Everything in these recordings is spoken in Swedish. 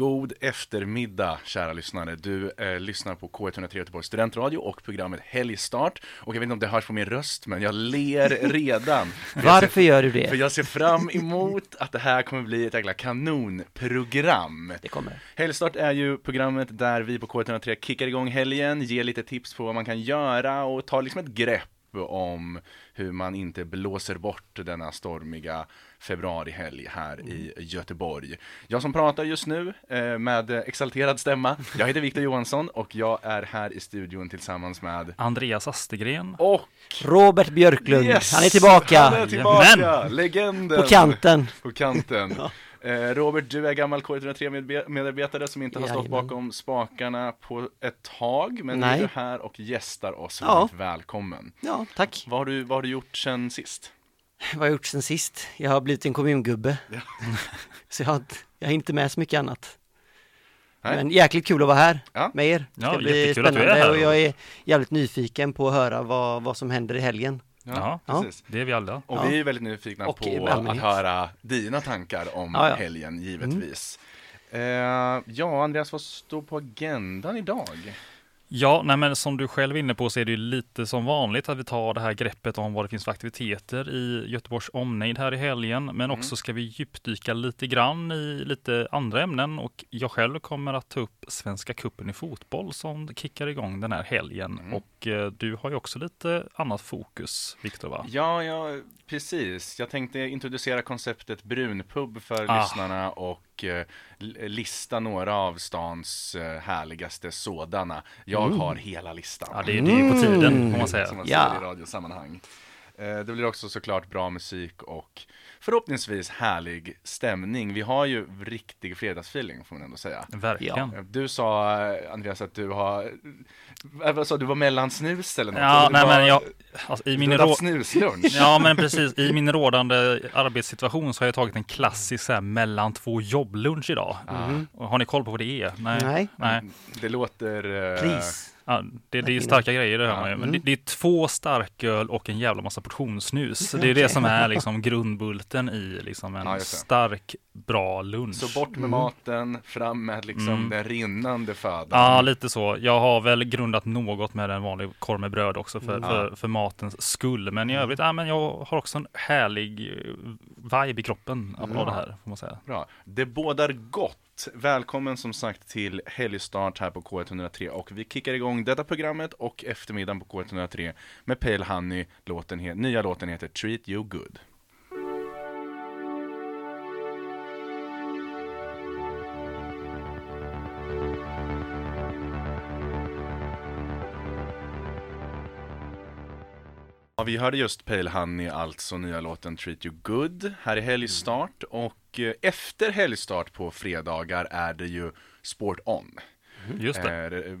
God eftermiddag kära lyssnare. Du eh, lyssnar på K103 Göteborgs studentradio och programmet Helgstart. Och jag vet inte om det hörs på min röst, men jag ler redan. För Varför ser, gör du För det? jag ser fram emot att det här kommer bli ett jäkla kanonprogram. Det kommer. Helgstart är ju programmet där vi på K103 kickar igång helgen, ger lite tips på vad man kan göra och tar liksom ett grepp om hur man inte blåser bort denna stormiga februarihelg här i Göteborg. Jag som pratar just nu eh, med exalterad stämma, jag heter Viktor Johansson och jag är här i studion tillsammans med Andreas Astegren. och Robert Björklund, Yes! han är tillbaka Han är tillbaka! Jajamän! Legenden! på kanten. På kanten. Eh, Robert, du är gammal K103-medarbetare som inte har stått Jajamän. bakom spakarna på ett tag, men Nej. du är här och gästar oss. Ja. Välkommen. Ja, tack. Vad har, du, vad har du gjort sen sist? Vad jag gjort sen sist? Jag har blivit en kommungubbe. Så jag har, inte- jag har inte med så mycket annat. Nej. Men jäkligt kul att vara här Ja. med er. Det ska Ja, bli är spännande här. och jag är jävligt nyfiken på att höra vad, vad som händer i helgen. Ja, Ja. precis. det är vi alla. Och Ja. vi är väldigt nyfikna Och på att höra dina tankar om Ja, ja. helgen, givetvis. Eh, ja, Andreas, vad står på agendan idag? Ja, nej men som du själv är inne på så är det ju lite som vanligt att vi tar det här greppet om vad det finns för aktiviteter i Göteborgs omnejd här i helgen. Men också ska vi djupdyka lite grann i lite andra ämnen och jag själv kommer att ta upp Svenska cupen i fotboll som kickar igång den här helgen. Och eh, du har ju också lite annat fokus, Viktor va? Ja, ja, precis. Jag tänkte introducera konceptet brunpub för Ah. lyssnarna och eh, lista några av stans eh, härligaste sådana. Jag har hela listan. Ja, det, det är på tiden får man säga. Som man Ja. säger i radiosammanhang. Eh, Det blir också såklart bra musik och förhoppningsvis härlig stämning. Vi har ju riktig fredagsfeeling får man ändå säga. Verkligen. Eh, Du sa Andreas att du har, eh, vad sa du, var mellansnus eller något? Ja, nej var- men jag, alltså, i min rå... snuslunch? Ja men precis, i min rådande arbetssituation så har jag tagit en klassisk så här, mellan två jobblunch idag. Och Har ni koll på vad det är? Nej. Nej. Nej. Det låter... eh, Please. Ja, det, det är starka grejer det hör man ju. Men Mm. det, det är två starköl och en jävla massa portionssnus. Det är det som är liksom grundbulten i liksom en Ja, det. stark, bra lunch. Så bort med maten, fram med liksom Mm. den rinnande födan. Ja, lite så. Jag har väl grundat något med en vanlig korv med bröd också för, Mm. för, för matens skull. Men i övrigt, ja, men jag har också en härlig eh, vibe i kroppen av det här, får man säga. Bra. Det bådar gott. Välkommen som sagt till helgstart här på K103 och vi kickar igång detta programmet och eftermiddagen på K103 med Pale Honey. Låten nya låten heter Treat You Good. Ja, vi hörde just Pale Honey, alltså nya låten Treat You Good här i helgstart och Eh, efter helgstart på fredagar är det ju Sport On. Just det. eh,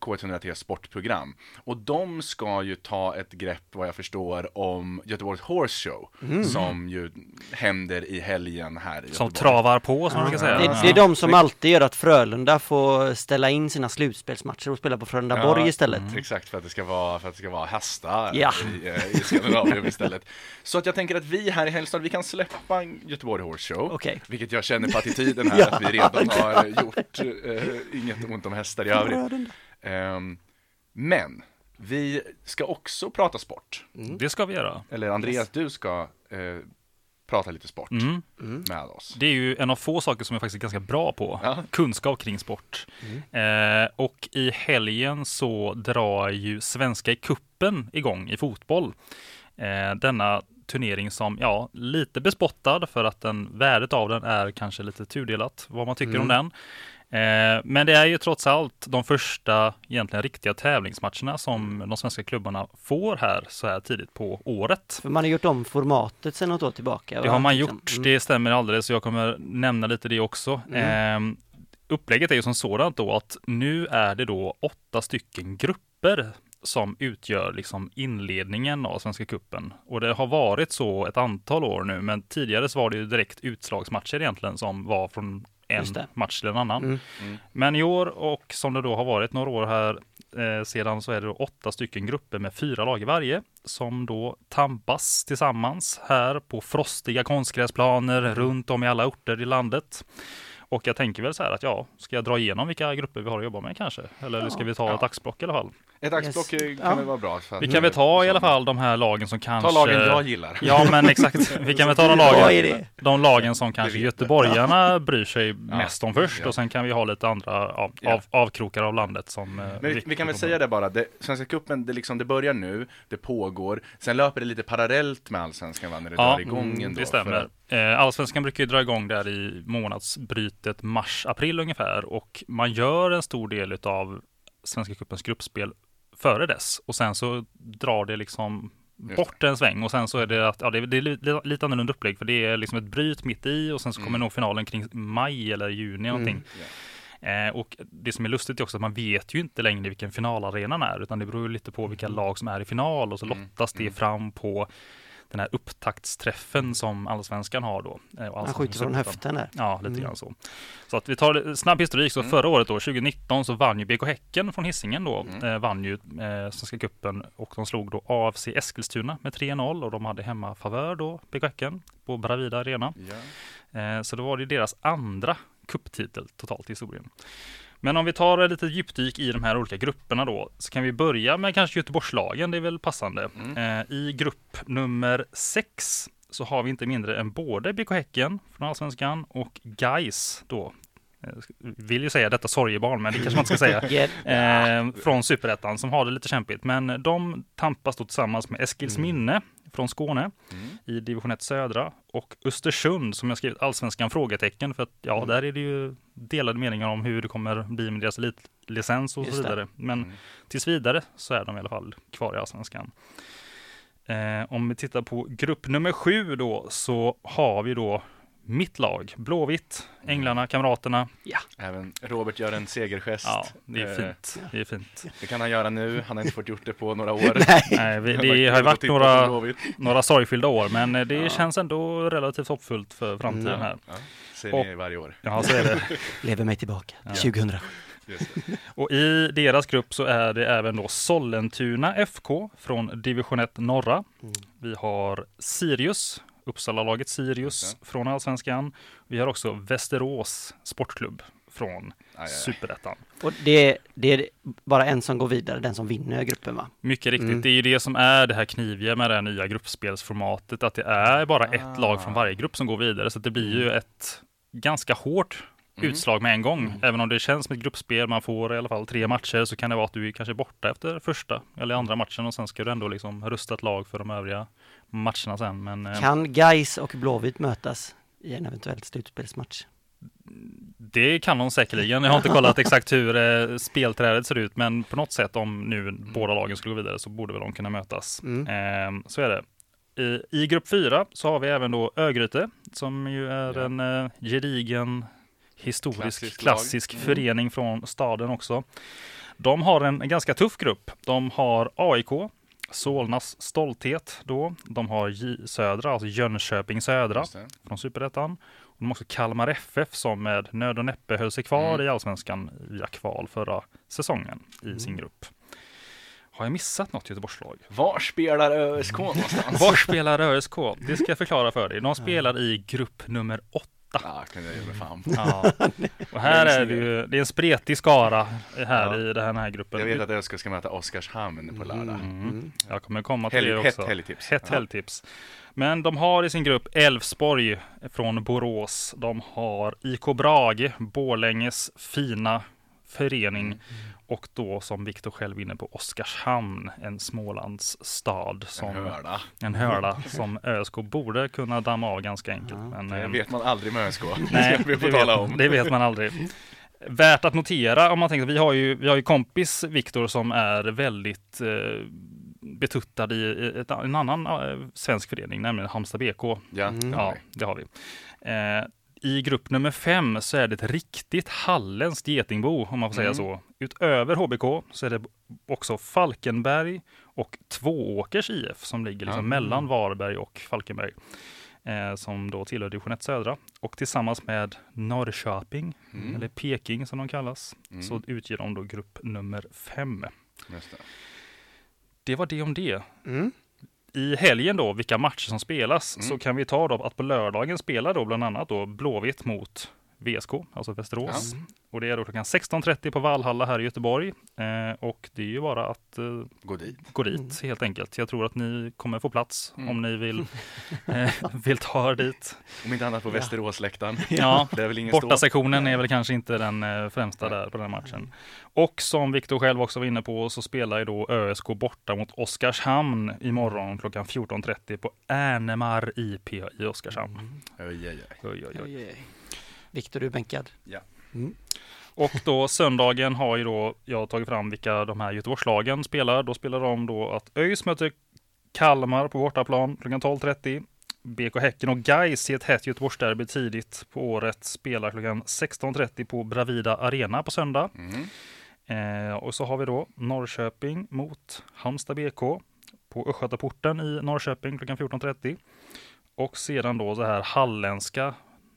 K103 sportprogram. Och de ska ju ta ett grepp, vad jag förstår, om Göteborgs Horse Show. Som ju händer i helgen här i Som Göteborg. travar på, som man brukar säga. Det, det är de som alltid gör att Frölunda får ställa in sina slutspelsmatcher och spela på Frölunda Ja, Borg istället. Exakt, för att det ska vara, för att det ska vara hästar Ja. i, eh, i Skandinavien istället. Så att jag tänker att vi här i Helgstad, vi kan släppa Göteborg Horse Show. Okej. Vilket jag känner på attityden här, Ja. att vi redan har gjort eh, inget ont om hästar i övrigt. Ehm, men, vi ska också prata sport. Det ska vi göra. Eller Andreas, du ska eh, prata lite sport Mm. med oss. Det är ju en av få saker som jag faktiskt är ganska bra på. Ja. Kunskap kring sport. Eh, och i helgen så drar ju Svenska kuppen igång i fotboll. Eh, denna turnering som, ja, lite bespottad för att den, värdet av den är kanske lite tudelat, vad man tycker om den. Eh, men det är ju trots allt de första egentligen riktiga tävlingsmatcherna som de svenska klubbarna får här så här tidigt på året. För man har gjort om formatet sedan något år tillbaka. Det va? har man Liksom. gjort, Mm. det stämmer alldeles. Jag kommer nämna lite det också. Mm. Eh, upplägget är ju som sådant då att nu är det då åtta stycken grupper som utgör liksom inledningen av Svenska Kuppen. Och det har varit så ett antal år nu, men tidigare så var det ju direkt utslagsmatcher egentligen som var från en match till en annan. Mm. Mm. Men i år och som det då har varit några år här eh, sedan så är det åtta stycken grupper med fyra lag i varje som då tampas tillsammans här på frostiga konstgräsplaner runt om i alla orter i landet. Och jag tänker väl så här att ja, ska jag dra igenom vilka grupper vi har att jobba med kanske? Eller ska vi ta Ja. ett axplock i alla fall? Ett axplock Yes. kan Ja. väl vara bra. För att- Vi kan väl ta i alla fall de här lagen som kanske... Ta lagen jag gillar. Ja men exakt, vi kan väl ta de lagen, de lagen som kanske göteborgarna bryr sig mest om först Ja. och sen kan vi ha lite andra Ja. av, avkrokar av landet som... eh, Men vi, vi kan väl säga det bara, det, Svenska cupen, det, liksom, det börjar nu, det pågår, sen löper det lite parallellt med Allsvenskan va, när det Ja, drar igång ändå. Det för stämmer. Eh, Allsvenskan brukar ju dra igång där i månadsbrytet mars-april ungefär och man gör en stor del av Svenska cupens gruppspel före dess och sen så drar det liksom bort en sväng och sen så är det att ja, det är, det är li- lite annorlunda upplägg för det är liksom ett bryt mitt i och sen så kommer Mm. nog finalen kring maj eller juni någonting. Mm. Eh, och det som är lustigt är också att man vet ju inte längre vilken finalarenan är utan det beror ju lite på vilka lag som är i final och så Mm. lottas det Mm. fram på den här upptaktsträffen som allsvenskan har då. Eh, och Han Allsvenskan skjuter från höften där. Ja, lite Mm. grann så. Så att vi tar snabb historik. Så Mm. förra året då, 2019, så vann ju BK Häcken från Hisingen då. Mm. Eh, vann ju eh, Svenska cupen och de slog då AFC Eskilstuna med 3-0 och de hade hemma favör då, BK Häcken, på Bravida Arena. Ja. Eh, Så då var det deras andra kupptitel totalt i historien. Men om vi tar ett litet djupdyk i de här olika grupperna då, så kan vi börja med kanske Göteborgslagen, det är väl passande. Mm. Eh, I grupp nummer sex så har vi inte mindre än både BK Häcken från Allsvenskan och Gais då. Eh, Vill ju säga detta sorgebarn, men det kanske man inte ska säga. Eh, från Superettan som har det lite kämpigt. Men de tampas då tillsammans med Eskilsminne från Skåne Mm. i division 1 södra och Östersund som jag skrivit allsvenskan frågetecken för att ja, Mm. där är det ju delade meningar om hur det kommer bli med deras elitlicens och Just så det. vidare. Men Mm. tills vidare så är de i alla fall kvar i allsvenskan. Eh, om vi tittar på grupp nummer sju då så har vi då mitt lag, Blåvitt, Änglarna, Kamraterna. Även Robert gör en segergest. Ja, det är Eh, fint. Det är fint. Det kan han göra nu, han har inte fått gjort det på några år. Nej, vi, det har varit några, några sorgfyllda år, men eh, det Ja. känns ändå relativt hoppfullt för framtiden här. Ja, Och- ni varje år. Ja, så är det. Lever mig tillbaka. Ja. 2007. Just det. Och i deras grupp så är det även då Sollentuna FK från division 1 norra. Mm. Vi har Sirius, Uppsala-laget Sirius Okej. från Allsvenskan. Vi har också Västerås Sportklubb från. Superettan. Och det, det är bara en som går vidare, den som vinner gruppen va? Mycket riktigt, Mm. det är ju det som är det här kniviga med det här nya gruppspelsformatet, att det är bara Ah. ett lag från varje grupp som går vidare, så att det blir ju ett ganska hårt Mm. utslag med en gång. Även om det känns som ett gruppspel, man får i alla fall tre matcher, så kan det vara att du är kanske borta efter första eller andra matchen och sen ska du ändå liksom rusta ett lag för de övriga matcherna sen. Men eh, Kan Geis och Blåvitt mötas i en eventuell slutspelsmatch? det kan de säkerligen. Jag har inte kollat exakt hur eh, spelträdet ser ut, men på något sätt om nu båda lagen skulle gå vidare så borde väl de kunna mötas. Mm. Eh, så är det. I, I grupp fyra så har vi även då Örgryte som ju är Ja. en eh, gedigen historisk Klassisk klassisk. Mm. förening från staden också. De har en ganska tuff grupp. De har AIK, Solnas stolthet då. De har J Södra, alltså Jönköping Södra från Superettan. De har också Kalmar FF som med nöd och näppe höll sig kvar Mm. i Allsvenskan via kval förra säsongen i sin grupp. Har jag missat något Göteborgslag? Var spelar ÖSK någonstans? Var spelar ÖSK? Det ska jag förklara för dig. De spelar i grupp nummer åtta. Ja, kunde jag ge mig fan. Ja. Och här är det ju, det är en spretig skara här Ja. i den här gruppen. Jag vet att ÖSK ska möta Oskarshamn på lördag. Mm. Jag kommer komma till Helg, det hett också. helgtips. Hett Ja. helgtips. Men de har i sin grupp Elfsborg från Borås. De har IK Brage, Borlänges fina förening. Mm. Och då som Viktor själv inne på Oskarshamn, en Smålands stad. Som, En hörna. en hörla som ÖSK borde kunna damma av ganska enkelt. Men, Det eh, vet man aldrig med ÖSK. Nej, det vi får det tala vet, om. det vet man aldrig. Värt att notera om man tänker, vi har ju, vi har ju kompis Viktor som är väldigt eh, betuttad i ett, en annan eh, svensk förening, nämligen Halmstad BK. Ja, Mm. det har Ja, vi. det har vi. Eh, I grupp nummer fem så är det ett riktigt halländskt getingbo, om man får säga Mm. så. Utöver HBK så är det också Falkenberg och Tvååkers IF som ligger liksom Ja. mellan Varberg och Falkenberg. eh, som då tillhör division 1 södra. Och tillsammans med Norrköping, Mm. eller Peking som de kallas, Mm. så utger de då grupp nummer 5. Just det. Det var det om det. I helgen då, vilka matcher som spelas, Mm. så kan vi ta då att på lördagen spelar då bland annat då Blåvitt mot VSK, alltså Västerås. Och det är då klockan 16.30 på Valhalla här i Göteborg. Eh, och det är ju bara att eh, Gå dit. gå dit helt enkelt. Jag tror att ni kommer få plats Mm. om ni vill, eh, vill ta er dit. Om inte annat på Västeråsläktaren. Ja, Det är väl ingen stå. Bortasektionen är väl kanske inte den eh, främsta där på den här matchen. Och som Viktor själv också var inne på så spelar ju då ÖSK borta mot Oskarshamn imorgon klockan 14.30 på Ärnemar IP i Oskarshamn. Oj, oj, oj. Oj, oj, oj. Viktor, du är bänkad. Ja. Mm. Och då söndagen har ju då jag tagit fram vilka de här Göteborgslagen spelar. Då spelar de då att ÖIS möter Kalmar på bortaplan klockan 12.30. BK Häcken och Gais i ett hett Göteborgsderby tidigt på året spelar klockan 16.30 på Bravida Arena på söndag. Mm. Eh, och så har vi då Norrköping mot Halmstad BK på Östgötaporten i Norrköping klockan 14.30. Och sedan då det här halländska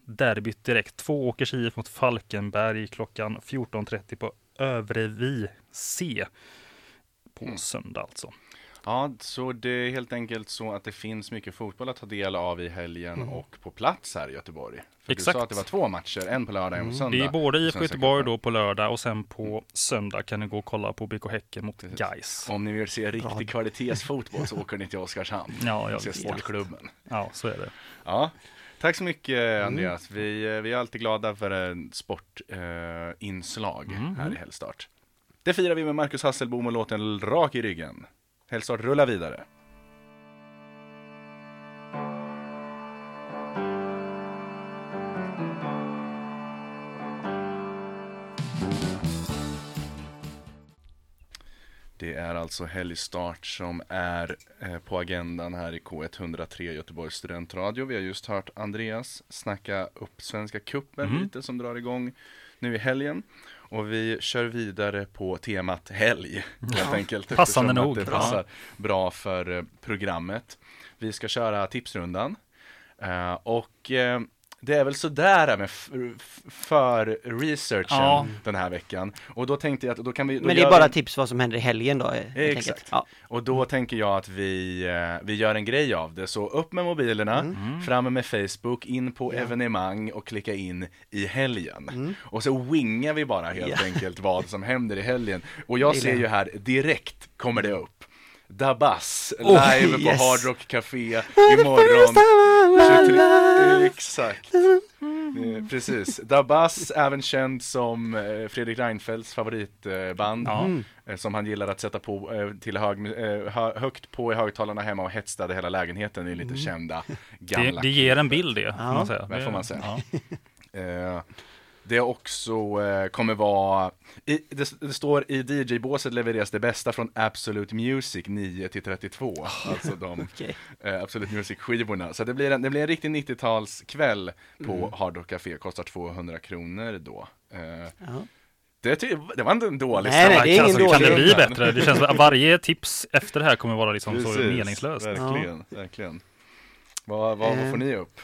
derbyt direkt. Två åkers IF mot Falkenberg klockan 14.30 på Övrevi C. På Mm. söndag alltså. Ja, så det är helt enkelt så att det finns mycket fotboll att ta del av i helgen och på plats här i Göteborg. För Exakt. Du sa att det var två matcher, en på lördag och en på söndag. Det är både IFK Göteborg då på lördag och sen på söndag kan ni gå och kolla på BK Häcken mot Precis. Gais. Om ni vill se riktig kvalitetsfotboll så åker ni till Oskarshamn. Ja, jag Se vet. Sportklubben. Ja, så är det. Ja, tack så mycket Andreas. Vi, eh, vi är alltid glada för en sportinslag eh, inslag här i Helgstart. Det firar vi med Marcus Hasselbom och låten Rak i ryggen. Helgstart rullar vidare. Det är alltså helgstart som är eh, på agendan här i K103 Göteborgs studentradio. Vi har just hört Andreas snacka upp Svenska cupen Mhm. lite som drar igång nu i helgen. Och vi kör vidare på temat helg helt enkelt. Passande nog. Det passar bra för eh, programmet. Vi ska köra tipsrundan. Eh, och det är väl sådär med för researchen Ja. den här veckan. Och då tänkte jag att då kan vi... då Men det är bara vi- tips vad som händer i helgen då? eh, Exakt. Ja. och då tänker jag att vi, eh, vi gör en grej av det. Så upp med mobilerna, Mm. fram med Facebook, in på evenemang och klicka in i helgen. Mm. Och så wingar vi bara helt Ja. enkelt vad som händer i helgen. Och jag ser ju här, direkt kommer det upp. Dabas, Oh, live på yes. Hard Rock Café imorgon. 23, exakt. Eh, Precis. Dabas, även känd som eh, Fredrik Reinfeldts favoritband. Ja. Eh, Som han gillar att sätta på till hög, hö- högt på i högtalarna hemma och hetstade hela lägenheten. Det är lite kända Det, gamla det ger en bild det, får Ja, man säga. det får man säga. Ja. Eh, det också eh, kommer vara, i, det, det står i DJ-båset levereras det bästa från Absolute Music 9 till 32. Alltså de Okej. eh, Absolute Music-skivorna. Så det blir en, det blir en riktig 90-talskväll på Mm. Hard Rock Café, kostar 200 kronor då. Eh, Ja. det, det var inte en dålig Nej, nej, det är ingen Alltså, dålig kan det bli bättre? Det känns att varje tips efter det här kommer vara liksom så Precis, meningslöst. Verkligen, verkligen. Vad, vad, vad Eh. får ni upp?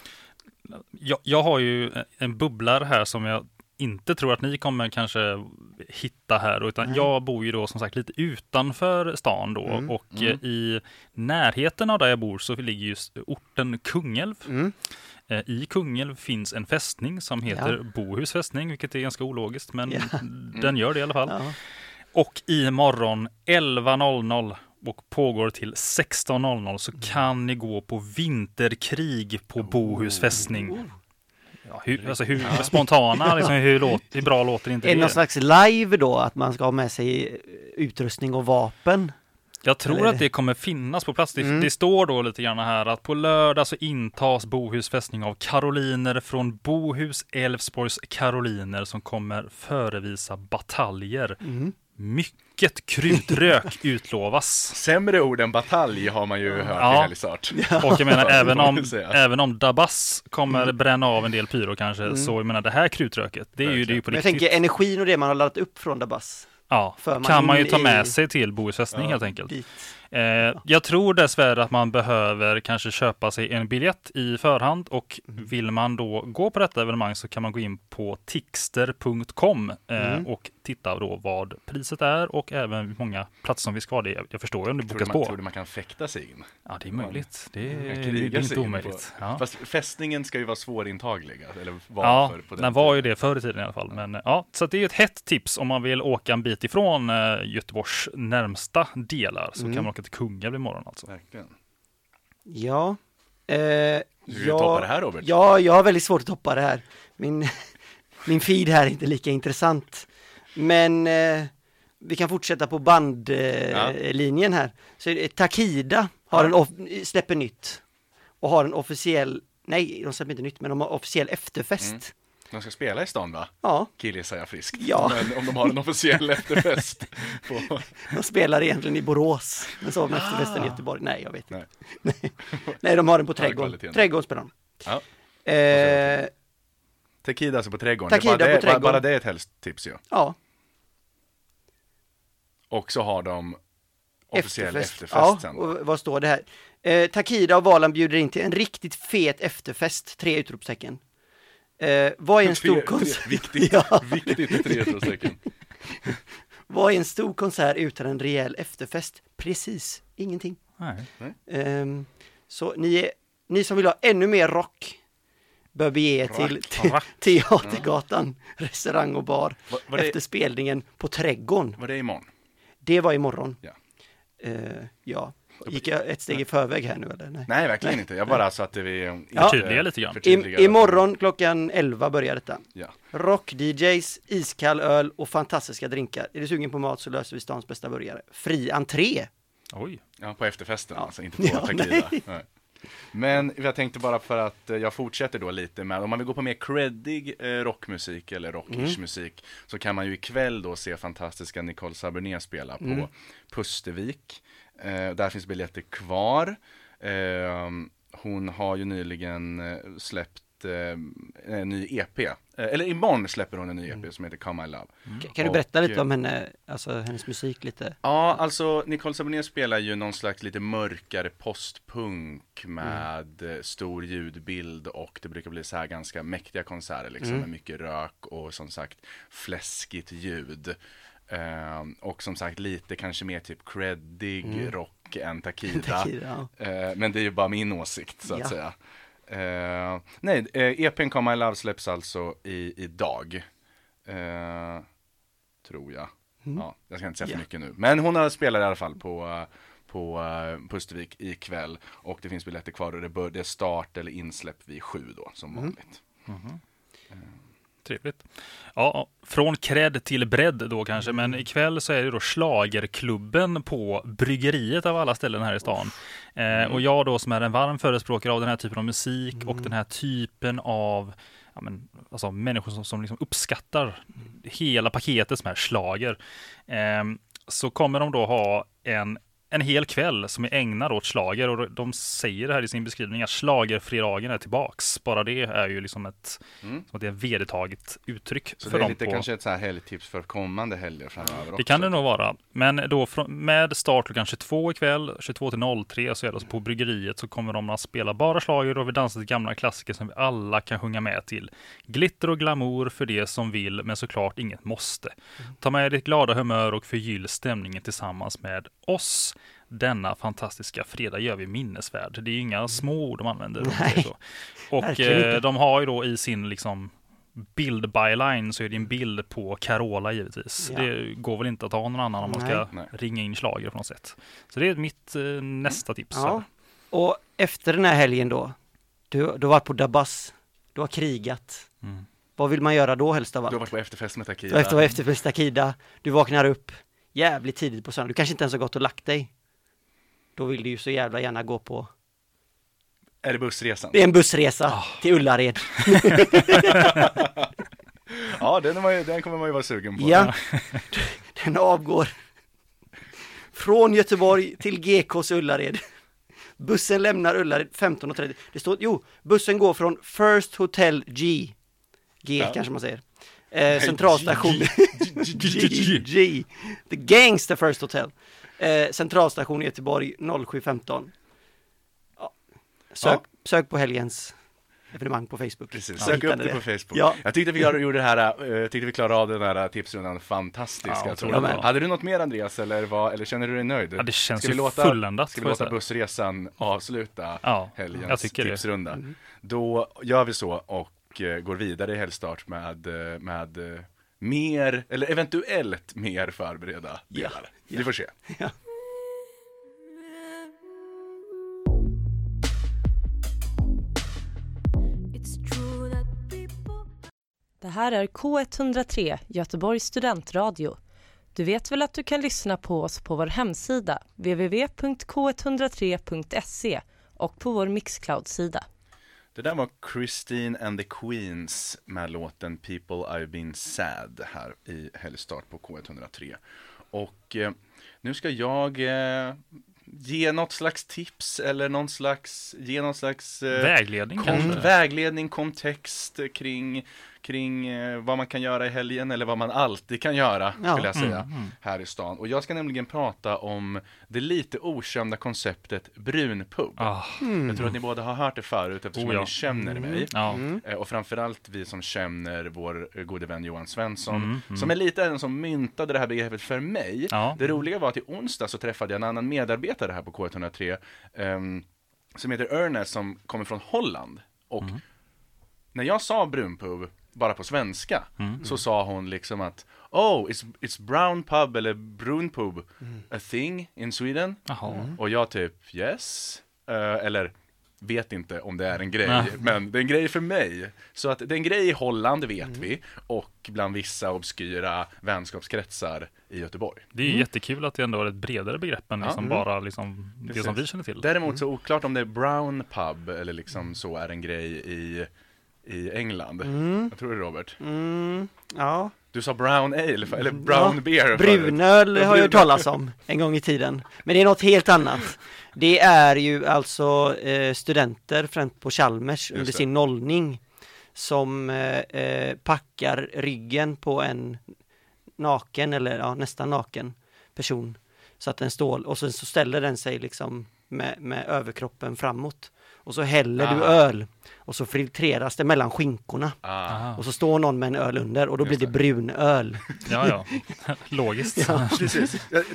Jag, jag har ju en bubblare här som jag inte tror att ni kommer kanske hitta här, utan Nej. jag bor ju då som sagt lite utanför stan då Mm. och Mm. eh, i närheten av där jag bor så ligger just orten Kungälv. Mm. Eh, I Kungälv finns en fästning som heter Bohus fästning, vilket är ganska ologiskt, men Ja. den gör det i alla fall. Ja. Och imorgon 11.00 och pågår till 16.00 så kan ni gå på vinterkrig på Bohus fästning. Ja, hur, alltså hur spontana, liksom, hur, låt, hur bra låter inte Är det det? någon slags live då, att man ska ha med sig eh, utrustning och vapen? Jag tror Eller- att det kommer finnas på plats. Det, Mm. det står då lite grann här att på lördag så intas Bohus fästning av karoliner från Bohus Älvsborgs karoliner som kommer förevisa bataljer. Mm. Mycket krydrök utlovas. Sämre ord än batalj har man ju hört Ja. i helgstart. Och jag menar, även om, även om Dabas kommer bränna av en del pyro kanske, Mm. så jag menar det här krutröket, det är ju, det är ju på Men jag riktigt. tänker energin och det man har laddat upp från Dabas. Ja, man kan man ju ta i- med sig till Bohus fästning Ja. helt enkelt. dit. Eh, jag tror dessvärre att man behöver kanske köpa sig en biljett i förhand och Mm. vill man då gå på detta evenemang så kan man gå in på tixter.com eh, Mm. och titta då vad priset är och även hur många platser som vi ska ha. Det, jag förstår ju om det bokas man, på. tror du man kan fäkta sig in? Ja, det är möjligt. Det är, det är inte in omöjligt. Ja. Fast fästningen ska ju vara svårintaglig, eller var Ja, för på den den var ju det förr i tiden i alla fall. Men, ja, så det är ett hett tips om man vill åka en bit ifrån eh, Göteborgs närmsta delar. Så Mm. kan man åka till Kungälv imorgon alltså. Verkligen. Ja. Eh, Hur vill du toppa det här Robert? Ja, jag har väldigt svårt att toppa det här. Min, min feed här är inte lika intressant. Men eh, vi kan fortsätta på bandlinjen Ja. eh, linjen här. Så det, Takida har Ja. en släpper nytt och har en officiell, nej de släpper inte nytt, men de har officiell efterfest. Mm. De ska spela i stan va? Ja, Killgissar jag friskt. Ja. Men om de har en officiell efterfest. På... de spelar egentligen i Borås, men så har de efterfesten i Ah. Göteborg. Nej, jag vet inte. Nej. Nej, de har den på Trädgården. Trädgården spelar de. Ja. Eh, Tequila alltså på trädgården. Takida det, är bara, på det, trädgården. bara det är ett hälsotips ju. ja, Och så har de officiell efterfest, ja, sen. och vad står det här? Eh, Takida och Valand bjuder in till en riktigt fet efterfest, tre utropstecken. Eh, vad är en stor konsert? Viktigt, Ja. viktigt utropstecken. Vad är en stor konsert utan en rejäl efterfest? Precis, ingenting. Nej. Ehm, så ni, är, ni som vill ha ännu mer rock bör bege er till. Teatergatan, restaurang och bar Var, var, det, efter spelningen på Trädgården. var det imorgon? Det var imorgon. Ja. Eh, ja, gick jag ett steg i förväg här nu eller? Nej. Nej, verkligen inte. Jag bara så att det vi... Ja. Förtydliga lite grann. förtydliga I, imorgon klockan 11 börjar detta. Ja. Rock-DJs, iskall öl och fantastiska drinkar. Är du sugen på mat så löser vi stans bästa burgare. Fri entré! Oj. Ja, på efterfesten Ja. alltså, inte på Ja, Takida. Men jag tänkte bara för att eh, jag fortsätter då lite med, om man vill gå på mer creddig eh, rockmusik eller rockish Mm. musik så kan man ju ikväll då se fantastiska Nicole Sabernet spela på Mm. Pustervik. Eh, där finns biljetter kvar. Hon har ju nyligen släppt eh, en ny EP. Eh, eller imorgon släpper hon en ny EP Mm. som heter Come My Love. Kan du Och, berätta eh, lite om henne, alltså hennes musik lite? Ja, alltså Nicole Sabernet spelar ju någon slags lite mörkare postpunk med eh, stor ljudbild och det brukar bli så här ganska mäktiga konserter liksom Mm. med mycket rök och som sagt fläskigt ljud. Ehm, och som sagt lite kanske mer typ creddig Mm. rock än Takida. Takida, ja. Eh, men det är ju bara min åsikt så att Ja. säga. Eh, nej, eh, EPn Come My Love släpps alltså i, idag. Eh, tror jag. Mm. Ja, jag ska inte säga för mycket nu. Men hon har spelat i alla fall på, på uh, Pustervik ikväll. Och det finns biljetter kvar och det, bör, det är start eller insläpp vid sju då, som Mm. vanligt. Trevligt. Ja, från cred till bredd då kanske, men ikväll så är det då Schlagerklubben på Bryggeriet av alla ställen här i stan. Eh, och jag då som är en varm förespråkare av den här typen av musik och den här typen av ja, men, alltså, människor som, som liksom uppskattar hela paketet som är slager. Eh, så kommer de då ha en en hel kväll som är ägnad åt slager och de säger det här i sin beskrivning att schlagerfredagen är tillbaks. Bara det är ju liksom ett, Mm. som att det är vedertaget uttryck Så för det är dem. lite på, kanske ett så här helgtips för kommande helger framöver också. det kan det nog vara. Men då med start klockan 22 ikväll, 22 till 03 så är det alltså på bryggeriet så kommer de att spela bara schlager och vi dansar till gamla klassiker som vi alla kan sjunga med till. Glitter och glamour för det som vill, men såklart inget måste. Ta med ditt glada humör och förgyll stämningen tillsammans med oss. Denna fantastiska fredag gör vi minnesvärd. Det är ju inga små ord de använder. Och eh, de har ju då i sin liksom bild byline så är det en bild på Carola givetvis. Ja. Det går väl inte att ha någon annan om man ska Nej. ringa in schlager på något sätt. Så det är mitt eh, nästa tips. Ja. Och efter den här helgen då, du, du har varit på Dabas, du har krigat. Mm. Vad vill man göra då helst av Du har allt? varit på efterfest med Du Takida. har efter, efter Takida, du vaknar upp jävligt tidigt på söndag, du kanske inte ens har gått och lagt dig. Då vill du ju så jävla gärna gå på, Är det bussresan? det är en bussresa Ah. till Ullared. Ja, den, ju, den kommer man ju vara sugen på. Ja, den avgår från Göteborg till GKs Ullared. Bussen lämnar Ullared 15.30. Det står, jo, bussen går från First Hotel G. G Ja. kanske man säger. Eh, centralstation G, G, The Gangster First Hotel. Eh, centralstation Göteborg 07.15. Ja. Sök, sök på helgens evenemang på Facebook. Precis, Så sök upp det på Facebook. Ja. Jag tyckte vi gjorde det här, eh, tyckte vi klarade av den här tipsrundan fantastiskt. Ja, jag jag. Hade du något mer Andreas, eller, vad, eller känner du dig nöjd? Ja, det känns Ska vi låta, fulländat, Ska vi jag låta bussresan avsluta Ja, helgens jag tycker det. tipsrunda? Mm. Då gör vi så och eh, går vidare i helgstart med, eh, med mer, eller eventuellt mer förberedda Ja, delar. Vi får se. Det här är K103, Göteborgs studentradio. Du vet väl att du kan lyssna på oss på vår hemsida, www.k103.se och på vår Mixcloud-sida. Det där var Christine and the Queens med låten People I've been sad här i helgstart på K103. Och eh, nu ska jag eh, ge något slags tips eller någon slags, ge någon slags eh, Vägledning kanske? vägledning, kontext kring, kring eh, vad man kan göra i helgen eller vad man alltid kan göra, Ja. skulle jag säga, Mm, här i stan. Och jag ska nämligen prata om det lite okända konceptet brunpub. Ah, Jag tror att ni båda har hört det förut eftersom Oh ja. ni känner mig. ja. Eh, Och framförallt vi som känner vår eh, gode vän Johan Svensson, Mm, mm. som är lite den som myntade det här begreppet för mig. Ja. Det roliga var att i onsdag så träffade jag en annan medarbetare här på K103, ehm, som heter Ernest, som kommer från Holland. Och Mm. när jag sa brunpub, bara på svenska, Mm. så sa hon liksom att Oh, it's, it's brown pub eller brunpub a thing in Sweden? Jaha. Och jag typ yes, Eh, eller vet inte om det är en grej, Nej. men det är en grej för mig. Så att det är en grej i Holland, vet Mm. vi, och bland vissa obskyra vänskapskretsar i Göteborg. Det är ju jättekul att det ändå är ett bredare begrepp än liksom Mm. bara liksom det Precis. som vi känner till. Däremot så oklart om det är brown pub eller liksom så är en grej i, i England. Vad tror du Robert? Mm, ja. Du sa brown ale, eller brown Ja, beer. Brunöl har jag hört talas om en gång i tiden. Men det är något helt annat. Det är ju alltså eh, studenter, främst på Chalmers, under det. sin nollning som eh, eh, packar ryggen på en naken, eller ja, nästan naken person. Så att den står, och sen så ställer den sig liksom med, med överkroppen framåt. Och så häller du Ah. öl. Och så filtreras det mellan skinkorna. Ah. Och så står någon med en öl under och då Just blir det det. brunöl. Ja, ja. Logiskt. Ja.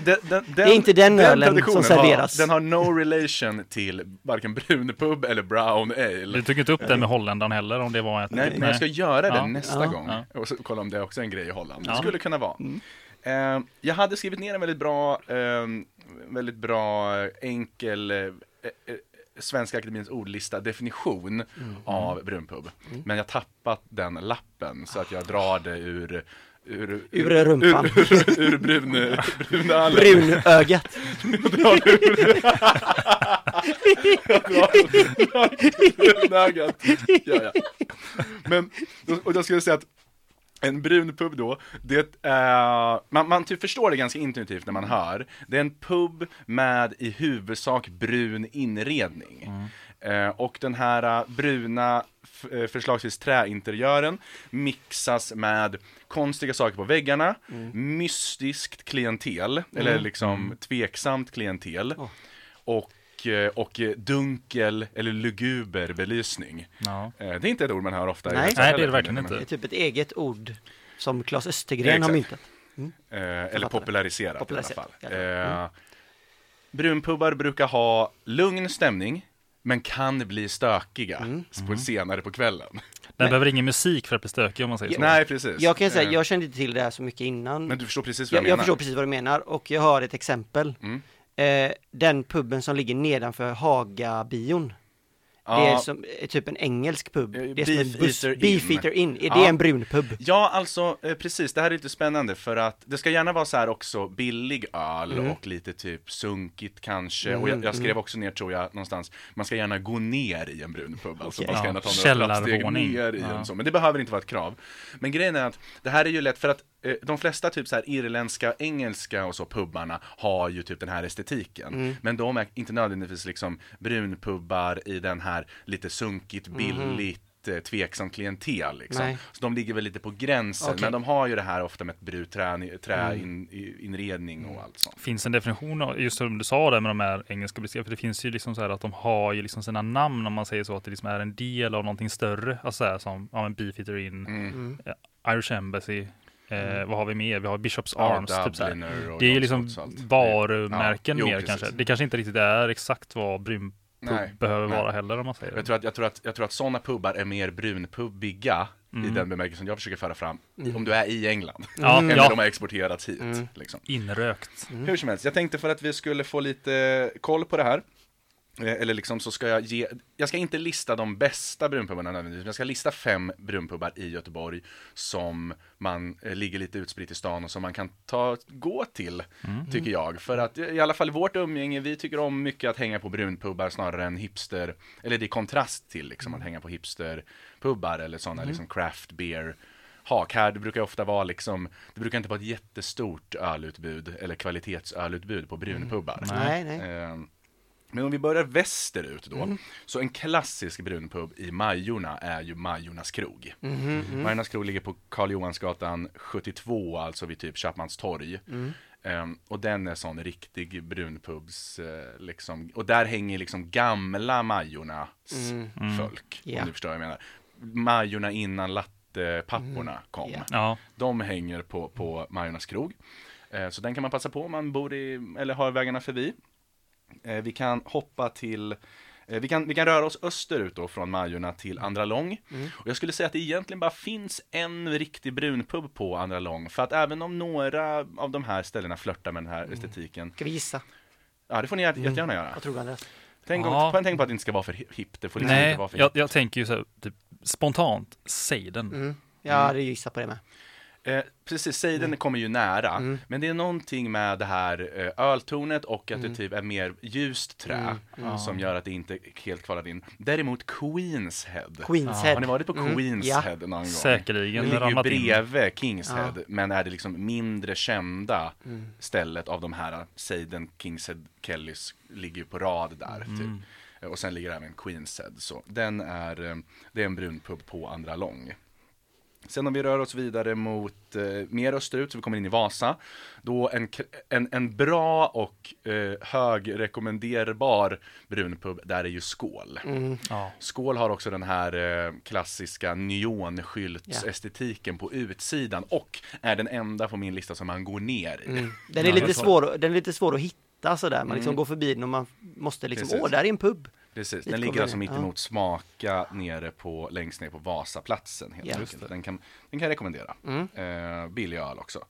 Den, den, Det är inte den ölen traditionen som serveras. Har, den har no relation till varken brunpub eller brown ale. Du tog inte upp det med holländaren heller om det var ett... Nej, men jag ska göra det Ja. nästa Ja. gång. Ja. Och så kolla om det är också är en grej i Holland. Det skulle kunna vara. Eh, jag hade skrivit ner en väldigt bra, eh, väldigt bra eh, enkel eh, eh, Svenska Akademins ordlista definition av brunpub. Men jag tappat den lappen så att jag drar det ur Ur, Ur rumpan. Ur, ur, ur brun, brunölen. Brunögat. Brunögat. Ja, ja. Men, och jag skulle säga att en brun pub då, det är, man, man typ förstår det ganska intuitivt när man hör. Det är en pub med i huvudsak brun inredning. Eh, och den här eh, bruna, eh, förslagsvis träinteriören, mixas med konstiga saker på väggarna, mystiskt klientel, eller liksom tveksamt klientel. Oh. Och, och eh, dunkel eller luguber belysning. Ja. Eh, Det är inte ett ord man hör ofta. Nej. Nej, det är det heller, verkligen men- inte. Det är typ ett eget ord som Claes Östergren har Exakt. myntat. Eh, eller populariserat, Populariserat, i alla ja. fall. Mm. Eh, brunpubbar brukar ha lugn stämning, men kan bli stökiga Mm. på senare på kvällen. Den behöver ingen musik för att bli stökig om man säger så. Nej, precis. Jag kan säga, jag kände inte till det här så mycket innan. Men du förstår precis vad jag, jag, jag menar. förstår precis vad du menar och jag har ett exempel. Mm. Eh, den puben som ligger nedanför Haga-bion. Det är, som, är typ en engelsk pub. Eh, Det är som en Beef buss, Eater. Beef Eater Inn. Är det Ja. en brun pub? Ja, alltså eh, precis. Det här är lite spännande för att det ska gärna vara så här också billig öl Mm. och lite typ sunkigt kanske. Mm, Och jag, jag skrev mm. också ner tror jag någonstans, man ska gärna gå ner i en brun pub. Alltså Okej. man ska Ja, gärna ta några källarvåning. ner i Ja. en sån. Men det behöver inte vara ett krav. Men grejen är att det här är ju lätt för att eh, de flesta typ så här irländska, engelska och så pubbarna har ju typ den här estetiken. Mm. Men de är inte nödvändigtvis liksom brunpubbar i den här lite sunkigt, billigt eh, tveksamt klientel liksom. Nej. Så de ligger väl lite på gränsen, Okej. men de har ju det här ofta med ett Mm. brudträinredning och allt sånt. Finns en definition, av- just som du sa det med de här engelska beskrivningarna, för det finns ju liksom så här att de har ju liksom sina namn om man säger så, att det liksom är en del av någonting större, alltså så här som, ja men Beefeater In, Mm. Irish Embassy, eh, vad har vi mer? Vi har Bishops Ja, Arms, typ så Det är ju liksom varumärken Ja, jo, mer precis. kanske. Det kanske inte riktigt är exakt vad Nej, behöver nej. vara heller om man säger Jag tror att, jag tror att, jag tror att sådana pubbar är mer brunpubbiga i den bemärkelsen jag försöker föra fram, om du är i England, Ja, än när ja. de har exporterats hit. Mm. Liksom. Inrökt. Hur som helst, jag tänkte för att vi skulle få lite koll på det här, eller liksom så ska jag ge, jag ska inte lista de bästa brunpubbarna nödvändigtvis, men jag ska lista fem brunpubbar i Göteborg som man eh, ligger lite utspritt i stan och som man kan ta, gå till, tycker jag. För att i alla fall i vårt umgänge, vi tycker om mycket att hänga på brunpubbar snarare än hipster, eller det är kontrast till liksom att hänga på hipsterpubbar eller sådana liksom craft beer hak här, det brukar ofta vara liksom, det brukar inte vara ett jättestort ölutbud eller kvalitetsölutbud på brunpubbar. Nej, nej. Eh, Men om vi börjar västerut då, så en klassisk brunpub i Majorna är ju Majornas krog. Majornas krog ligger på Karl Johansgatan 72, alltså vid typ Chapmanstorg. Ehm, och den är sån riktig brunpubs, eh, liksom, och där hänger liksom gamla Majornas folk, Ja. om du förstår vad jag menar. Majorna innan lattepapporna kom. Ja, De hänger på, på Majornas krog. Eh, så den kan man passa på om man bor i, eller har vägarna förbi. Eh, vi kan hoppa till, eh, vi, kan, vi kan röra oss österut då från Majorna till Andra Lång. Och jag skulle säga att det egentligen bara finns en riktig brunpub på Andra Lång. För att även om några av de här ställena flörtar med den här estetiken. Ska vi gissa? Ja, det får ni jätte- jättegärna göra. Vad tror du Andreas? Tänk, Ja. tänk på att det inte ska vara för hippt. Det får liksom nej, inte vara för jag, hippt. jag tänker ju så här, typ, spontant, Seiden. Mm. Jag hade gissat på det med. Eh, precis, Seiden kommer ju nära, Mm. men det är någonting med det här eh, öltornet och att Mm. det typ är mer ljust trä som gör att det inte helt kvalar in. Däremot Queens Head. Queens Har Head. ni varit på Mm, Queens ja. Head någon gång? Säkerligen. Det ligger ju ramlat in. bredvid Kings Head, Ja. men är det liksom mindre kända Mm. stället av de här, Seiden, Kings Head, Kellys, ligger ju på rad där. Mm. Typ. Och sen ligger även Queens Head, så den är, eh, det är en brunpub på Andra Lång. Sen om vi rör oss vidare mot eh, mer österut, så vi kommer in i Vasa. Då en, en, en bra och eh, högrekommenderbar brunpub, där är ju Skål. Mm. Ja. Skål har också den här eh, klassiska neonskyltsestetiken på utsidan och är den enda på min lista som man går ner i. Mm. Den är, lite svår, den är lite svår att hitta sådär, man liksom går förbi den och man måste liksom, Precis. åh, där är en pub. Precis, den ligger alltså den, mitt ja. emot Smaka nere på, längst ner på Vasaplatsen helt Ja. enkelt. Den kan, den kan jag rekommendera. Mm. Eh, billig öl också.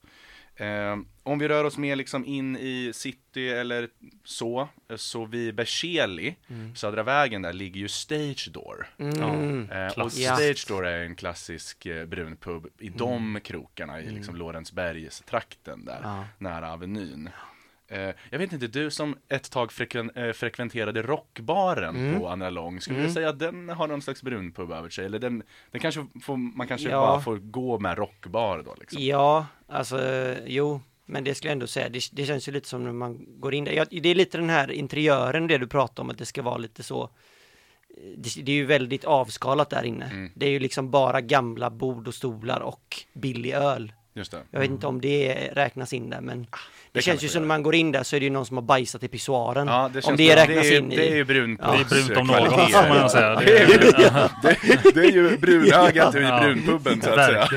Eh, om vi rör oss mer liksom in i city eller så, eh, så vid Berzelii, Södra vägen där, ligger ju Stage Door. Mm. Eh, och. Stage Door är en klassisk eh, brunpub i de krokarna i liksom Lorensbergstrakten där, Ja. nära Avenyn. Eh, jag vet inte, du som ett tag frekven, eh, frekventerade rockbaren på Andra Lång, skulle du säga att den har någon slags brunpub över sig? Eller den, den kanske får, man kanske Ja. bara får gå med rockbar då liksom? Ja, alltså jo, men det skulle jag ändå säga, det, det känns ju lite som när man går in där. Ja, det är lite den här interiören, det du pratar om, att det ska vara lite så det, det är ju väldigt avskalat där inne. Mm. Det är ju liksom bara gamla bord och stolar och billig öl. Just det. Jag vet inte om det räknas in där, men det, känns ju som när man går in där så är det ju någon som har bajsat i pissoaren. Ja, det om det bra. räknas det är, in i... Det är ju brunpubs Det är brunt om något, får man säga. Det är, är- det, det är ju brunögat i Ja. brunpubben så att säga.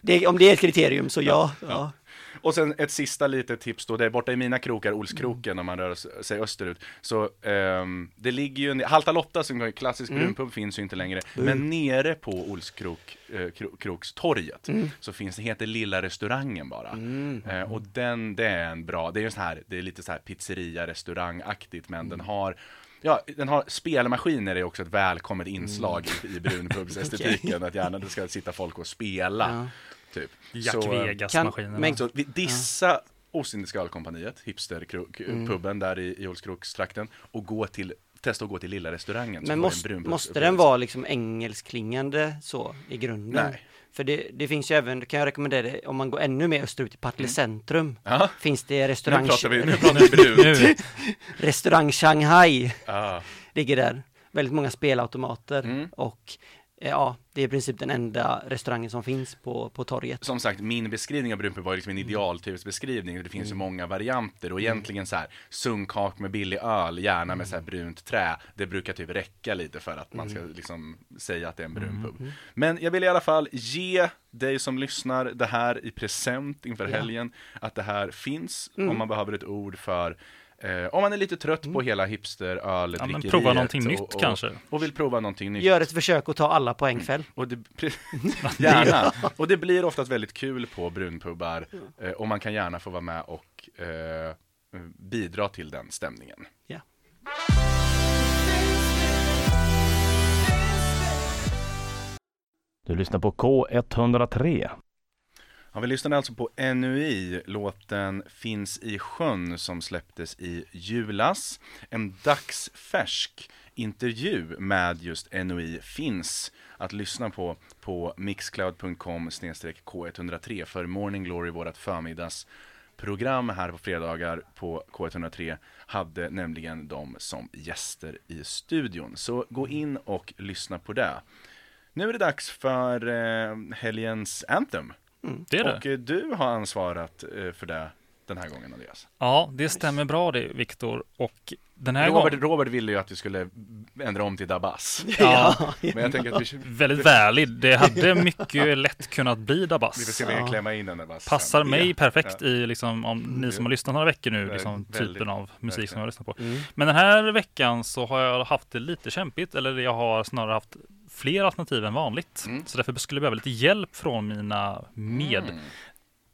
Det, om det är ett kriterium så ja. ja. Och sen ett sista litet tips då, det är borta i mina krokar, Olskroken, om man rör sig österut. Så ehm, det ligger ju, en, Halta Lotta som är klassisk brunpub finns ju inte längre. Men nere på Olskrok, eh, Krokstorget så finns det, heter Lilla Restaurangen bara. Eh, och den, det är en bra, det är ju så här, det är lite så här pizzeria, restaurangaktigt, men den har Ja, den har spelmaskiner är också ett välkommet inslag i, i brunpubsestetiken, att gärna det ska sitta folk och spela. Ja. Typ. Jack eh, Vegas-maskinerna. men- så vi dissa Ostindiska ölkompaniet, hipsterpuben där i, i Olskrokstrakten och gå till, testa att gå till lilla restaurangen. Men måste, brunpubs- måste den vara liksom engelskklingande så i grunden? Nej. För det, det finns ju även, det kan jag rekommendera det, om man går ännu mer österut i Partille centrum. Ja, Finns det nu restaurang, pratar vi, nu pratar vi. Nu, restaurang Shanghai, Ja, ligger där. Väldigt många spelautomater Mm. och ja, det är i princip den enda restaurangen som finns på, på torget. Som sagt, min beskrivning av brunpub var liksom Mm. en idealtypsbeskrivning. Det finns ju många varianter och egentligen så här sunkak med billig öl, gärna med så Mm. här brunt trä. Det brukar typ räcka lite för att man ska liksom säga att det är en Mm. brunpub. Men jag vill i alla fall ge dig som lyssnar det här i present inför Ja. Mm. helgen. Att det här finns om man behöver ett ord för Eh, om man är lite trött på hela hipsteröldrickeriet. Ja, men prova någonting och, nytt och, kanske. Och vill prova någonting nytt. Gör ett försök att ta alla poängfäll. Och det, gärna. Och det blir oftast väldigt kul på brunpubbar. Eh, och man kan gärna få vara med och eh, bidra till den stämningen. Ja. Du lyssnar på K103. Ja, vi lyssnade alltså på NUI, låten Finns i sjön som släpptes i julas. En dagsfärsk intervju med just NUI finns att lyssna på på mixcloud.com k103 för Morning Glory, vårt förmiddagsprogram här på fredagar på K103 hade nämligen de som gäster i studion. Så gå in och lyssna på det. Nu är det dags för eh, helgens Anthem. Det är det. Och eh, du har ansvarat eh, för det den här gången Andreas. Ja, det stämmer bra det, Viktor. Och den här Robert, gången, Robert ville ju att vi skulle ändra om till Dabas. ja, Men jag tänker att vi, väldigt valid. Det hade mycket lätt kunnat bli vi får Dabas. se om vi kan Ja. klämma in en Dabas. Passar sen. mig perfekt Ja. i, liksom, om ni som har lyssnat några veckor nu, liksom, väldigt, typen av musik som jag har lyssnat på. Mm. Men den här veckan så har jag haft det lite kämpigt, eller jag har snarare haft fler alternativ än vanligt. Mm. Så därför skulle jag behöva lite hjälp från mina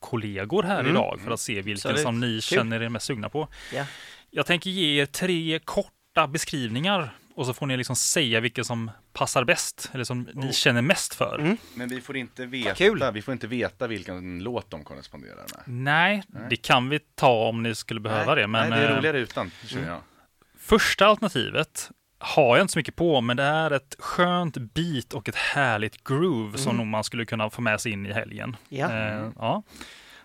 medkollegor här Mm. idag för att se vilken som ni Kul. känner er mest sugna på. Ja. Jag tänker ge er tre korta beskrivningar och så får ni liksom säga vilken som passar bäst eller som ni känner mest för. Mm. Men vi får inte kul. veta, vi får inte veta vilken låt de korresponderar med. Nej, det kan vi ta om ni skulle behöva Nej, det. Men Nej, det är eh, roligare utan, känner jag. första alternativet har jag inte så mycket på, men det är ett skönt beat och ett härligt groove som nog man skulle kunna få med sig in i helgen. Ja. Eh, ja.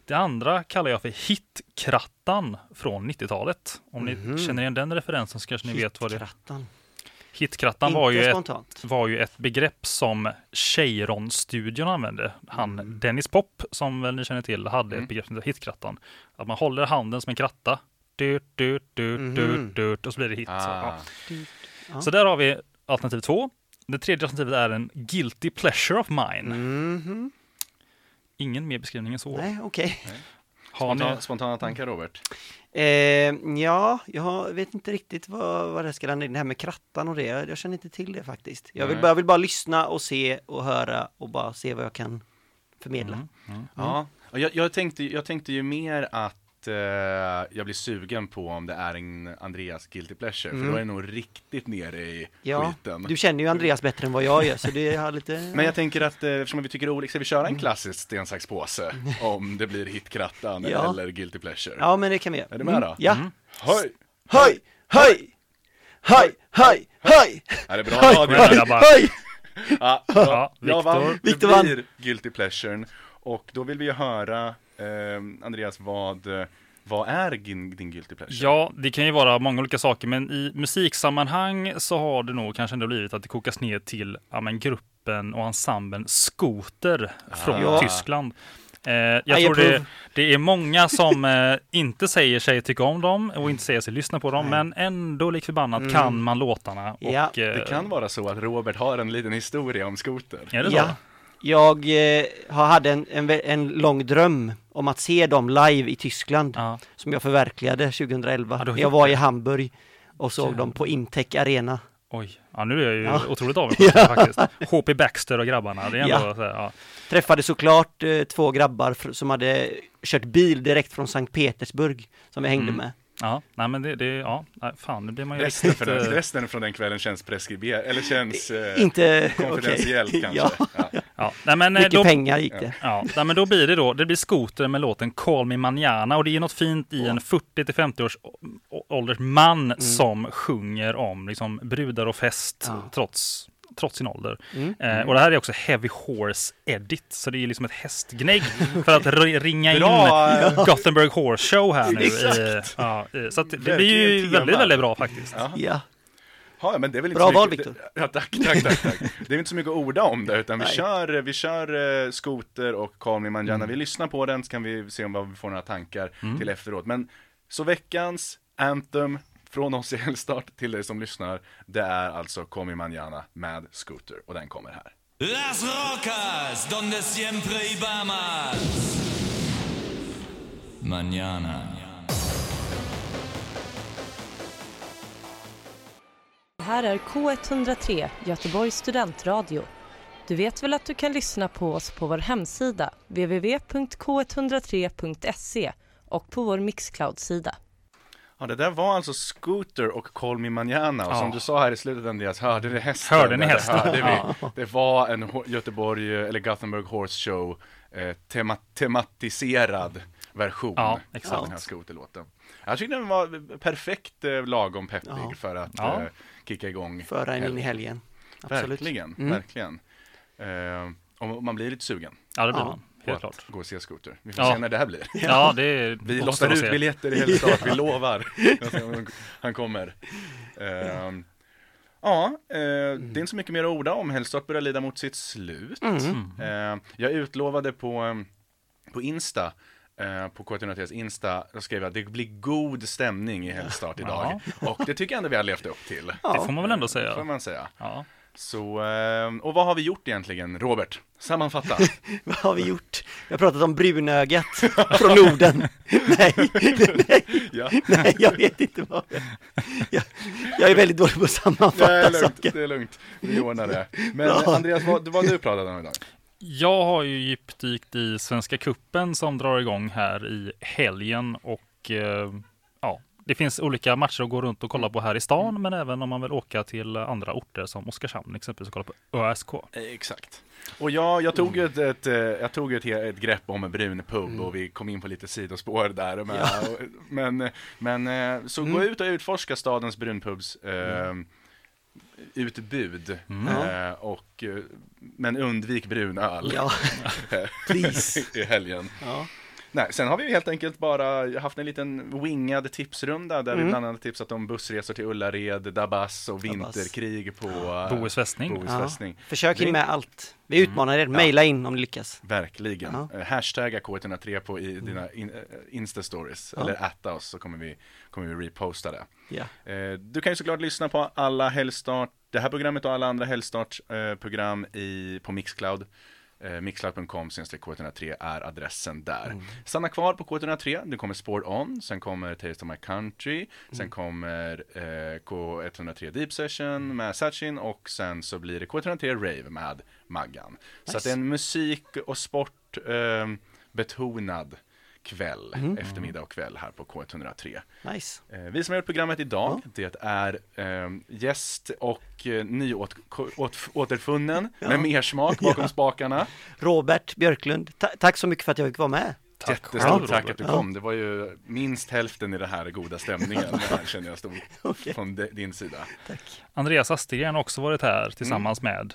Det andra kallar jag för hitkrattan från 90-talet. Om ni Mhm. känner igen den referensen så kanske ni vet vad det är. Hitkrattan. Var ju, ett, var ju ett begrepp som Cheiron-studion använde. Han Mm. Dennis Pop, som väl ni känner till, hade Mm. ett begrepp som heter hitkrattan. Att man håller handen som en kratta. Dut, dut, dut, Mhm. dut, dut, och så blir det hit. Så, Ah. ja. Ja. så där har vi alternativ två. Det tredje alternativet är en guilty pleasure of mine. Mhm. Ingen mer beskrivning än så. Nej, okej. Har ni? Spontana, spontana tankar Robert? Eh, ja, jag vet inte riktigt vad, vad det ska landa i, det här med krattan och det. Jag, jag känner inte till det faktiskt. Jag vill, bara, jag vill bara lyssna och se och höra och bara se vad jag kan förmedla. Mm. Ja, och jag, jag, tänkte, jag tänkte ju mer att eh, jag blir sugen på om det är en Andreas guilty pleasure, för då är det nog riktigt nere i Ja, skiten. du känner ju Andreas bättre än vad jag gör, så det har lite... Men jag tänker att eh, eftersom vi tycker är olika, ska vi köra Mm. en klassisk sten, sax, påse? Om det blir hitkrattan Ja. eller guilty pleasure. Ja, men det kan vi göra. Är du med då? Ja. Mm. Höj! Höj! Höj! Höj! Höj! Höj! Är det bra Höj! radio? Höj! Höj! Ja, Ja, ja, jag Viktor. vann. Det Viktor blir guilty pleasuren. Och då vill vi ju höra, Andreas, vad, eh, vad är din, din guilty pleasure? Ja, det kan ju vara många olika saker, men i musiksammanhang så har det nog kanske ändå blivit att det kokas ner till ja, men gruppen och ensemblen Skoter från Ja. Tyskland. Eh, jag I tror det, det är många som eh, inte säger sig tycka om dem och inte säger sig lyssna på dem, men ändå lik förbannat Mm. kan man låtarna. Och, Ja. eh, Det kan vara så att Robert har en liten historia om skoter. Är det så? Ja. Jag eh, har- hade en, en, en lång dröm om att se dem live i Tyskland Ja. som jag förverkligade 2011. Ja, jag var i Hamburg och såg Jävlar. dem på Intec Arena. Oj, ja, nu är jag ju Ja. otroligt avundsjuk faktiskt. HP Baxter och grabbarna, det är ändå Ja. så här, ja. Träffade såklart eh, två grabbar fr- som hade kört bil direkt från Sankt Petersburg som jag hängde Mm. med. Ja, nej men det, det ja, nej, fan, nu blir man ju Resten, riktigt... för den, eh, resten från den kvällen känns preskriberad, eller känns eh, Inte konfidentiellt okej. kanske. Ja, Ja. Ja, nej, men eh, mycket då, pengar gick det. Ja, nej, men då blir det då, det blir skoter med låten Call Me Manana och det är något fint i en 40 till 50 års ålders man som sjunger om liksom brudar och fest Mm. Ja. trots, trots sin ålder. Mm. Eh, och det här är också Heavy Horse Edit, så det är liksom ett hästgnägg för att ringa in Bra! Gothenburg Horse Show här nu. I, ja, i- så att det, blir ju väldigt, väldigt bra faktiskt. Ja. Ja. Ja, men det är väl inte Bra val, mycket, Viktor. Ja, tack, tack, tack, tack. Det är inte så mycket att orda om det, utan vi Nej. kör, vi kör eh, Scooter och Call Me Manjana. Mm. Vi lyssnar på den, så kan vi se om vad vi får några tankar till efteråt. Men så veckans Anthem från oss i Helstart till dig som lyssnar, det är alltså Call Me Manjana med Scooter och den kommer här. Las rocas donde siempre íbamos. Mañana. Här är K103, Göteborgs studentradio. Du vet väl att du kan lyssna på oss på vår hemsida, www.k103.se och på vår Mixcloud-sida. Ja, det där var alltså Scooter och Call Me Manjana och Ja. som du sa här i slutet Andreas, hörde ni hästen? Hörde ni hästen? Hörde vi? Ja. Det var en Göteborg, eh, eller Gothenburg Horse Show eh, tema tematiserad version Ja, av exakt. den här skoterlåten. Jag tyckte den var perfekt eh, lagom peppig Ja. för att Ja. eh, kicka igång. Föra en in i helgen. Absolut. Verkligen, Mm. verkligen. Eh, och man blir lite sugen Ja, det blir Ja. man. Helt klart. gå och se skoter. Vi får Ja. se när det här blir. Ja, det är Vi lottar ut se. biljetter i Helstad, vi lovar. Han kommer. Ehm, ja, eh, det är inte så mycket mer att orda om. Helstad börjar lida mot sitt slut. Mm. Ehm, jag utlovade på, på Insta eh, på K103s Insta, då skrev jag att det blir god stämning i Helstart idag. Och det tycker jag ändå vi har levt upp till. Det får man väl ändå Får säga. man säga. Ja. Så, ehm, och vad har vi gjort egentligen, Robert? Sammanfatta. Vad har vi gjort? Vi har pratat om brunögat från Norden. nej, nej, ja. nej, jag vet inte vad jag, jag, är väldigt dålig på att Det sammanfatta är lugnt, saker. det är lugnt. Vi ordnar det. Men Bra. Andreas, vad, vad har du pratat om idag? Jag har ju djupdykt i Svenska Kuppen som drar igång här i helgen och eh, ja, det finns olika matcher att gå runt och kolla på här i stan, men även om man vill åka till andra orter som Oskarshamn exempelvis och kolla på ÖSK. Exakt. Och jag, jag tog ju ett, ett, eh, jag tog ett, ett grepp om en brun pub och vi kom in på lite sidospår där. Men, och- men, men eh, så gå ut och utforska stadens brunpubs eh, utbud. Eh, och, eh, men undvik brun öl Ja, i helgen. Ja. Nej, sen har vi ju helt enkelt bara haft en liten wingad tipsrunda där vi Mm. bland annat tipsat om bussresor till Ullared, Dabas och vinterkrig på eh, Bohus fästning. Ja. Försök hinna med allt. Vi utmanar er, mejla in om ni lyckas. Verkligen. Ja. Eh, Hashtagga K103 på i dina in, eh, Insta-stories, Ja. eller atta oss så kommer vi, kommer vi reposta det. Ja. Eh, Du kan ju såklart lyssna på alla Helgstart, det här programmet och alla andra Helgstart-program i, på Mixcloud. Eh, Mixcloud.com K103 är adressen där. Stanna kvar på K103, det kommer Sport On, sen kommer Taste of My Country, sen kommer eh, K103 Deep Session med Sachin och sen så blir det K103 Rave med Maggan. Så att det är en musik och sport eh, betonad kväll, eftermiddag och kväll här på K103. Nice. Eh, Vi som har gjort programmet idag, det är eh, gäst och eh, nyåterfunnen med mersmak bakom Ja. spakarna. Robert Björklund, ta- tack så mycket för att jag fick vara med. Jättestort själv, tack att du kom. Det var ju minst hälften i den här goda stämningen, här känner jag stod Okej. från de, din sida. Andreas Astegren har också varit här tillsammans med.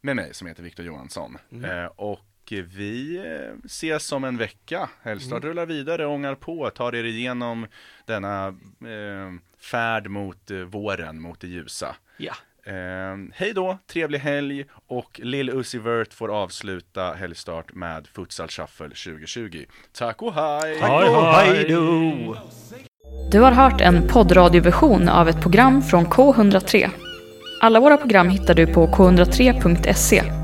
Med mig som heter Viktor Johansson. Mm. Eh, och vi eh, ses om en vecka. Helgstart Mm. rullar vidare, ångar på, tar er igenom denna eh, färd mot eh, våren, mot det ljusa. Ja. Eh, hej då, trevlig helg och Lill Uzi Vert får avsluta helgstart med Futsal Shuffle 2020. Tack och hej! Hej, Och hej. hej då! Du har hört en poddradioversion av ett program från K103. Alla våra program hittar du på k103.se.